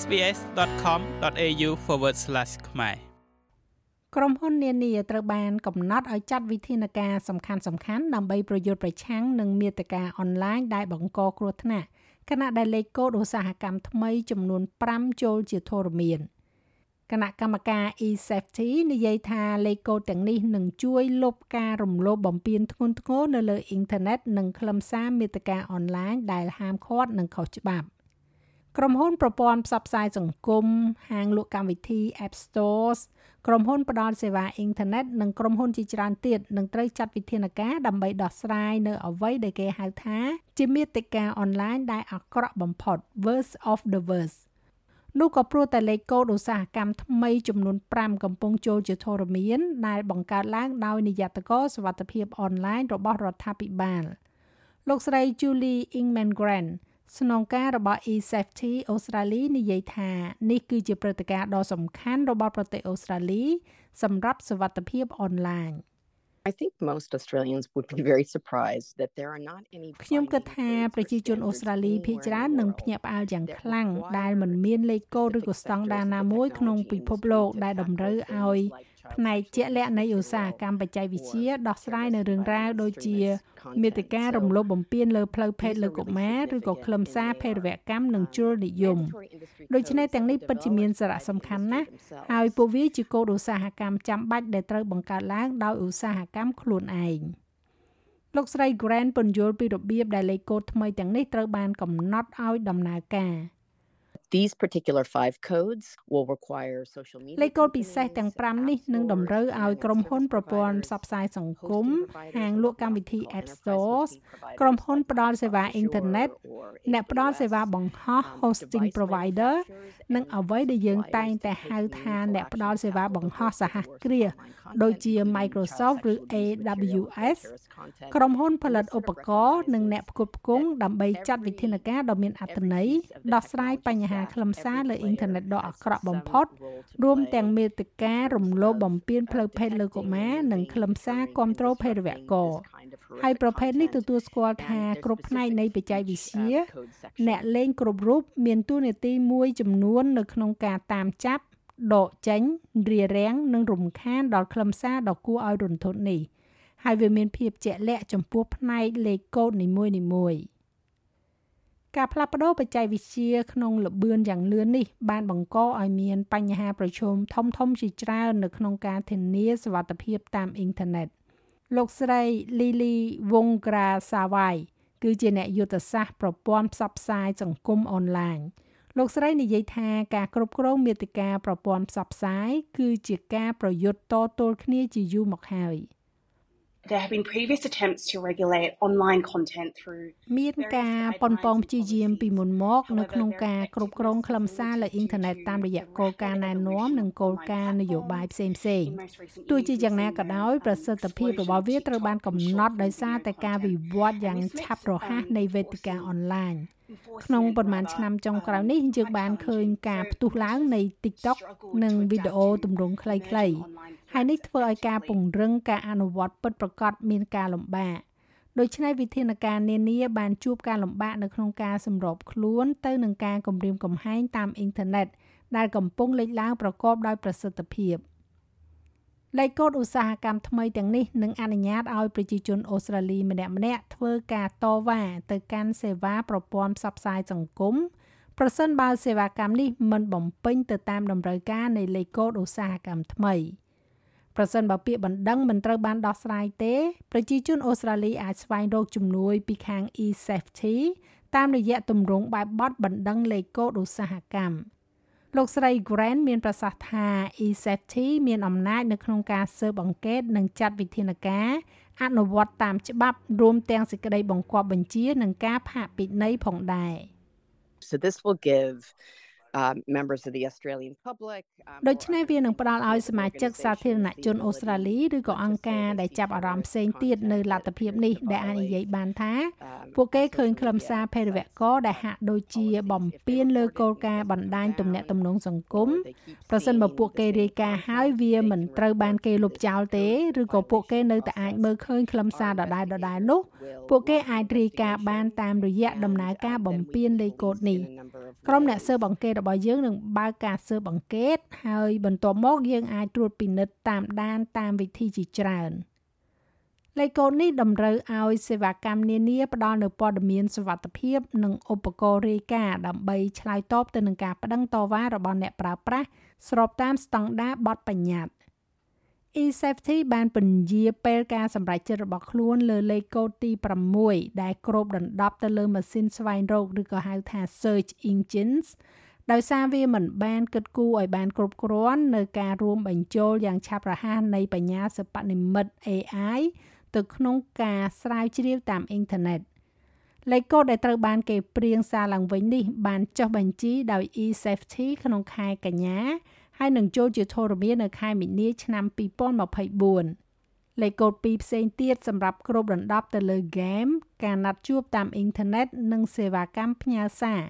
sbs.com.au/ ខ្មែរក្រុមហ៊ុននានាត្រូវបានកំណត់ឲ្យចាត់វិធានការសំខាន់សំខាន់ដើម្បីប្រយុទ្ធប្រឆាំងនឹងមាតិកាអនឡាញដែលបង្កគ្រោះថ្នាក់ខណៈដែលលេខកូដឧស្សាហកម្មថ្មីចំនួន5ចូលជាធរមានគណៈកម្មការ e-safety និយាយថាលេខកូដទាំងនេះនឹងជួយលុបការរំលោភបំពានធ្ងន់ធ្ងរនៅលើអ៊ីនធឺណិតនិងខ្លឹមសារមាតិកាអនឡាញដែលហាមឃាត់និងខុសច្បាប់ ក្រុមហ៊ុនប្រព័ន្ធផ្សព្វផ្សាយសង្គមហាងលក់កម្មវិធី App Stores ក្រុមហ៊ុនផ្ដល់សេវាអ៊ីនធឺណិតនិងក្រុមហ៊ុនជាច្រើនទៀតនឹងត្រូវចាត់វិធានការដើម្បីដោះស្រាយនៅអ្វីដែលគេហៅថាជាមាតិកាអនឡាញដែលអាក្រក់បំផុត worst of the worst នោះក៏ព្រោះតែលេខកូដឧស្សាហកម្មថ្មីចំនួន5កំពុងចូលជាធរមាន ដែលបង្កើតឡើងដោយនាយកកសវត្ថភាពអនឡាញរបស់រដ្ឋាភិបាលលោកស្រី Julie Ingman Grant ស្នងការរបស់ eSafety អូស្ត្រាលីនិយាយថានេះគឺជាព្រឹត្តិការណ៍ដ៏សំខាន់របស់ប្រទេសអូស្ត្រាលីសម្រាប់សុវត្ថិភាពអនឡាញ I think most Australians would be very surprised that there are not any ខ្ញុំគិតថាប្រជាជនអូស្ត្រាលីភាគច្រើននឹងភ្ញាក់ផ្អើលយ៉ាងខ្លាំងដែលមិនមានលេខកូដឬក៏ស្តង់ដារណាមួយក្នុងពិភពលោកដែលតម្រូវឲ្យ ផ្នែកជាក់លាក់នៃឧស្សាហកម្មបច្ចេកវិទ្យាដោះស្រាយនៅរឿងរ៉ាវដូចជាមេតិការរំលោភបំពានលើផ្លូវភេទលើកុមារឬក៏ខ្លឹមសារភេរវកម្មនិងជ្រុលនិយមដូច្នេះទាំងនេះពិតជាមានសារៈសំខាន់ណាស់ហើយពួកវាជាគោលឧស្សាហកម្មចាំបាច់ដែលត្រូវបង្កើតឡើងដោយឧស្សាហកម្មខ្លួនឯងលោកស្រី Grant ពន្យល់ពីរបៀបដែលលេខកូដថ្មីទាំងនេះត្រូវបានកំណត់ឲ្យដំណើរការ These particular 5 codes will require social media លេខកូដពិសេសទាំង5នេះនឹងតម្រូវឲ្យក្រុមហ៊ុនប្រព័ន្ធផ្សព្វផ្សាយសង្គមហាងលក់កម្មវិធី App Stores ក្រុមហ៊ុនផ្ដល់សេវាអ៊ីនធឺណិតអ្នកផ្ដល់សេវាបង្ហោះ hosting provider និងអ្វីដែលយើងតែងតែហៅថាអ្នកផ្ដល់សេវាបង្ហោះសហគ្រាសដូចជា Microsoft ឬ AWS ក្រុមហ៊ុនផលិតឧបករណ៍និងអ្នកផ្គត់ផ្គង់ដើម្បីចាត់វិធានការដ៏មានអត្ថន័យដោះស្រាយបញ្ហាខ្លឹមសារលើអ៊ីនធឺណិតដ៏អាក្រក់បំផុតរួមទាំងមេតិការរំលោភបំពានផ្លូវភេទលើកុមារនិងខ្លឹមសារគ្រប់គ្រងភេរវករហើយប្រភេទនេះទទួលស្គាល់ថាគ្រប់ផ្នែកនៃបច្ចេកវិទ្យាអ្នកលេងគ្រប់រូបមានតួនាទីមួយចំនួននៅក្នុងការតាមចាប់ដកចេញរារាំងនិងរំខានដល់ខ្លឹមសារដ៏គួរឲ្យរន្ធត់នេះហើយវាមានភាពជាក់លាក់ចំពោះផ្នែកលេខកូដនីមួយៗ ការផ្លាស់ប្ដូរបច្ចេកវិទ្យាក្នុងលបឿនយ៉ាងលឿននេះបានបង្កឲ្យមានបញ្ហាប្រឈមធំធំជាច្រើននៅក្នុងការធានាសុវត្ថិភាពតាមអ៊ីនធឺណិតលោកស្រី Lily Wongra Sawai គឺជាអ្នកយុទ្ធសាស្ត្រប្រព័ន្ធផ្សព្វផ្សាយសង្គមអនឡាញលោកស្រីនិយាយថាការគ្រប់គ្រងមាតិកាប្រព័ន្ធផ្សព្វផ្សាយគឺជាការប្រយុទ្ធតទល់គ្នាជាយូរមកហើយ There have been previous attempts to regulate online content through មានការប៉ុនប៉ងព្យាយាមពីមុនមកនៅក្នុងការគ្រប់គ្រងខ្លឹមសារលើអ៊ីនធឺណិតតាមរយៈគោលការណ៍ណែនាំនិងគោលការណ៍នយោបាយផ្សេងៗទោះជាយ៉ាងណាក៏ដោយប្រសិទ្ធភាពរបស់វាត្រូវបានកំណត់ដោយសារតែការវិវត្តយ៉ាងឆាប់រហ័សនៃវេទិកាអនឡាញក្នុងប៉ុន្មានឆ្នាំចុងក្រោយនេះយើងបានឃើញការផ្ទុះឡើងនៃ TikTok និងវីដេអូទម្រង់ខ្លីៗ ហើយនេះធ្វើឲ្យការពង្រឹងការអនុវត្តពិតប្រាកដមានការលំបាកដូច្នេះវិធានការនានាបានជួបការលំបាកនៅក្នុងការសម្របខ្លួនទៅនឹងការគំរាមកំហែងតាមអ៊ីនធឺណិតដែលកំពុងលេចឡើងប្រកបដោយប្រសិទ្ធភាព។លេខកូដឧស្សាហកម្មថ្មីទាំងនេះនឹងអនុញ្ញាតឲ្យប្រជាជនអូស្ត្រាលីម្នាក់ៗធ្វើការតវ៉ាទៅកាន់សេវាប្រព័ន្ធផ្សព្វផ្សាយសង្គមប្រសិនបើសេវាកម្មនេះមិនបំពេញទៅតាមតម្រូវការនៃលេខកូដឧស្សាហកម្មថ្មី ប្រសិនបើពាក្យបណ្ដឹងមិនត្រូវបានដោះស្រាយទេប្រជាជនអូស្ត្រាលីអាចស្វែងរកជំនួយពីខាង e-safety តាមរយៈទម្រង់បែបបទបណ្ដឹងលេខកូដឧស្សាហកម្មលោកស្រី Grant មានប្រសាសន៍ថា eSafety មានអំណាចនៅក្នុងការស៊ើបអង្កេតនិងចាត់វិធានការអនុវត្តតាមច្បាប់រួមទាំងសេចក្តីបង្គាប់បញ្ជានិងការផាកពិន័យផងដែរ So this will give um, members of the Australian public ដូច្នេះវានឹងផ្ដល់ឲ្យសមាជិកសាធារណជនអូស្ត្រាលីឬក៏អង្គការដែលចាប់អារម្មណ៍ផ្សេងទៀតនៅលទ្ធភាពនេះដែលអាចនិយាយបានថា ពួកគេឃើញខ្លឹមសារភេរវករដែលហាក់ដូចជាបំពានលើគោលការណ៍បណ្ដាញទំនាក់ទំនងសង្គមប្រសិនបើពួកគេរាយការណ៍ហើយវាមិនត្រូវបានគេលុបចោលទេឬក៏ពួកគេនៅតែអាចមើលឃើញខ្លឹមសារដដែលដដែលនោះពួកគេអាចរាយការណ៍បានតាមរយៈដំណើរការបំពានលេខកូដនេះ ក្រុមអ្នកស៊ើបអង្កេតររបស់យើងនឹងបើកការស៊ើបអង្កេត ហើយបន្ទាប់មកយើងអាចត្រួតពិនិត្យតាមដានតាមវិធីជាច្រើនលេខកូដនេះតម្រូវឲ្យសេវាកម្មនានាផ្ដល់នូវព័ត៌មានសុវត្ថិភាព និងឧបករណ៍រាយការណ៍ដើម្បីឆ្លើយតបទៅនឹងការប្តឹងតវ៉ារបស់អ្នកប្រើប្រាស់ស្របតាមស្តង់ដារបទបញ្ញត្តិ eSafety បានពន្យាពេលការសម្រេចចិត្តរបស់ខ្លួនលើលេខកូដទី6ដែលគ្របដណ្ដប់ទៅលើម៉ាស៊ីនស្វែងរកឬក៏ហៅថា search engines ដោយសារវាមិនបានគិតគូរឲ្យបានគ្រប់គ្រាន់នៅការរួមបញ្ចូលយ៉ាងឆាប់រហ័សនៃបញ្ញាសិប្បនិម្មិត AI ទៅក្នុងការស្រាវជ្រាវតាមអ៊ីនធឺណិតលេខកូដដែលត្រូវបានគេព្រៀងសារឡើងវិញនេះបានចុះបញ្ជីដោយ eSafety ក្នុងខែកញ្ញា ហើយនឹងចូលជាធរមាននៅខែមីនាឆ្នាំ2024លេខកូដ2ផ្សេងទៀតសម្រាប់គ្របដណ្ដប់ទៅលើ game ការណាត់ជួបតាមអ៊ីនធឺណិតនិងសេវាកម្មផ្ញើសារ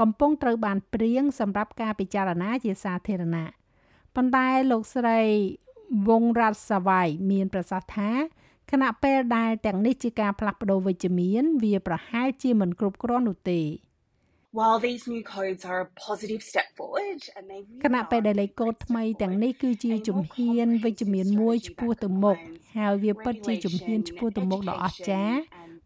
កំពុងត្រូវបានព្រៀងសម្រាប់ការពិចារណាជាសាធារណៈប៉ុន្តែលោកស្រីវងរ៉ាត់សាវ៉ៃមានប្រសាសន៍ថាខណៈពេលដែលទាំងនេះជាការផ្លាស់ប្ដូរវិជ្ជមាន វាប្រហែលជាមិនគ្រប់គ្រាន់នោះទេ គណៈពេលដែលលេខកូដថ្មីទាំងនេះគឺជាជំហានវិជ្ជមានមួយឆ្ពោះទៅមុខហើយវាពិតជាជំហានឆ្ពោះទៅមុខដ៏អស្ចារ្យ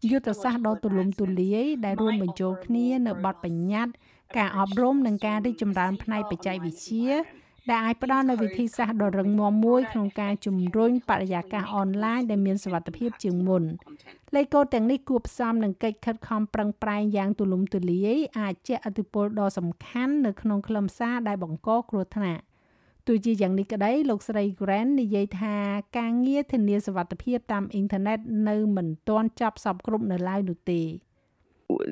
យុទ្ធសាស្ត្រដ៏ទូលំទូលាយដែលរួមបញ្ចូលគ្នានៅបទបញ្ញត្តិការអប់រំនិងការរីកចម្រើនផ្នែកបច្ចេកវិទ្យា ដែលអាចផ្ដល់នូវវិធីសាស្ត្រដ៏រឹងមាំមួយក្នុងការជំរុញបរិយាកាសអនឡាញដែលមានសុវត្ថិភាពជាងមុនលេខកូដទាំងនេះគួបផ្សំនឹងកិច្ចខិតខំប្រឹងប្រែងយ៉ាងទូលំទូលាយអាចជះឥទ្ធិពលដ៏សំខាន់នៅក្នុងខ្លឹមសារដែលបង្កគ្រោះថ្នាក់ទោះជាយ៉ាងនេះក្តីលោកស្រី Grant និយាយថាការងារធានាសុវត្ថិភាពតាមអ៊ីនធឺណិតនៅមិនទាន់ចប់សពគ្រប់នៅឡើយនោះទេ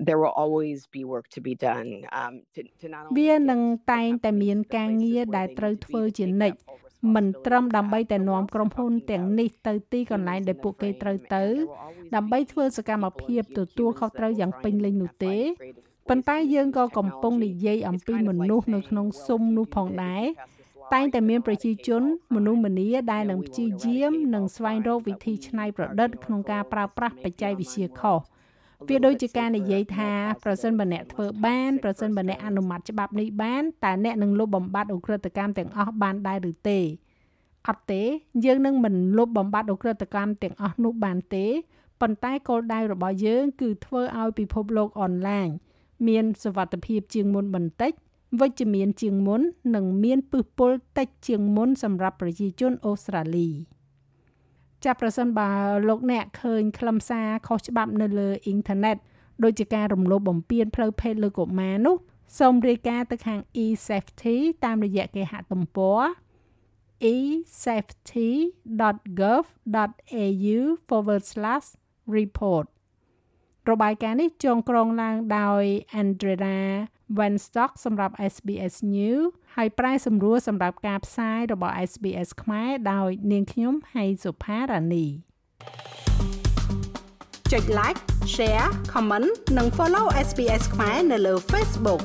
there will always be work to be done um to to not only វានឹងតែងតែមានការងារដែលត្រូវធ្វើជានិច្ចមិនត្រឹមដើម្បីតែនាំក្រុមហ៊ុនទាំងនេះទៅទីកន្លែងដែលពួកគេត្រូវទៅ ដើម្បីធ្វើសកម្មភាពទទួលខុសត្រូវយ៉ាងពេញលេញនោះទេប៉ុន្តែយើងក៏កំពុងនិយាយអំពីមនុស្សនៅក្នុងស៊ុំនោះផងដែរតែងតែមានប្រជាជនមនុស្សម្នាដែលនឹងព្យាយាមនិងស្វែងរកវិធីច្នៃប្រឌិតក្នុងការប្រើប្រាស់បច្ចេកវិទ្យាខុស វាដូចជាការនិយាយថាប្រសិនបើអ្នកធ្វើបានប្រសិនបើអ្នកអនុម័តច្បាប់នេះបានតើអ្នកនឹងលុបបំបាត់អ ுக ្រិតកម្មទាំងអស់បានដែរឬទេអត់ទេយើងនឹងមិនលុបបំបាត់អ ுக ្រិតកម្មទាំងអស់នោះបានទេប៉ុន្តែគោលដៅរបស់យើងគឺធ្វើឲ្យពិភពលោកអនឡាញមានសុវត្ថិភាពជាងមុនបន្តិចវិជ្ជមានជាងមុន និងមានពឹសពុលតិចជាងមុនសម្រាប់ប្រជាជនអូស្ត្រាលី។ ចាប់ប្រសិនបើលោកអ្នកឃើញខ្លឹមសារខុសច្បាប់នៅលើអ៊ីនធឺណិតដូចជាការរំលោភបំពានផ្លូវភេទលើកុមារនោះសូមរាយការណ៍ទៅខាង eSafety តាមរយៈគេហទំព័រ esafety.gov.au/report របាយការណ៍នេះចងក្រងឡើងដោយ Andrea Wenstock សម្រាប់ SBS News ហើយប្រែសម្រួលសម្រាប់ការផ្សាយរបស់ SBS ខ្មែរដោយនាងខ្ញុំហៃសុផារ៉ានីចុច like share comment និង follow SBS ខ្មែរនៅលើ Facebook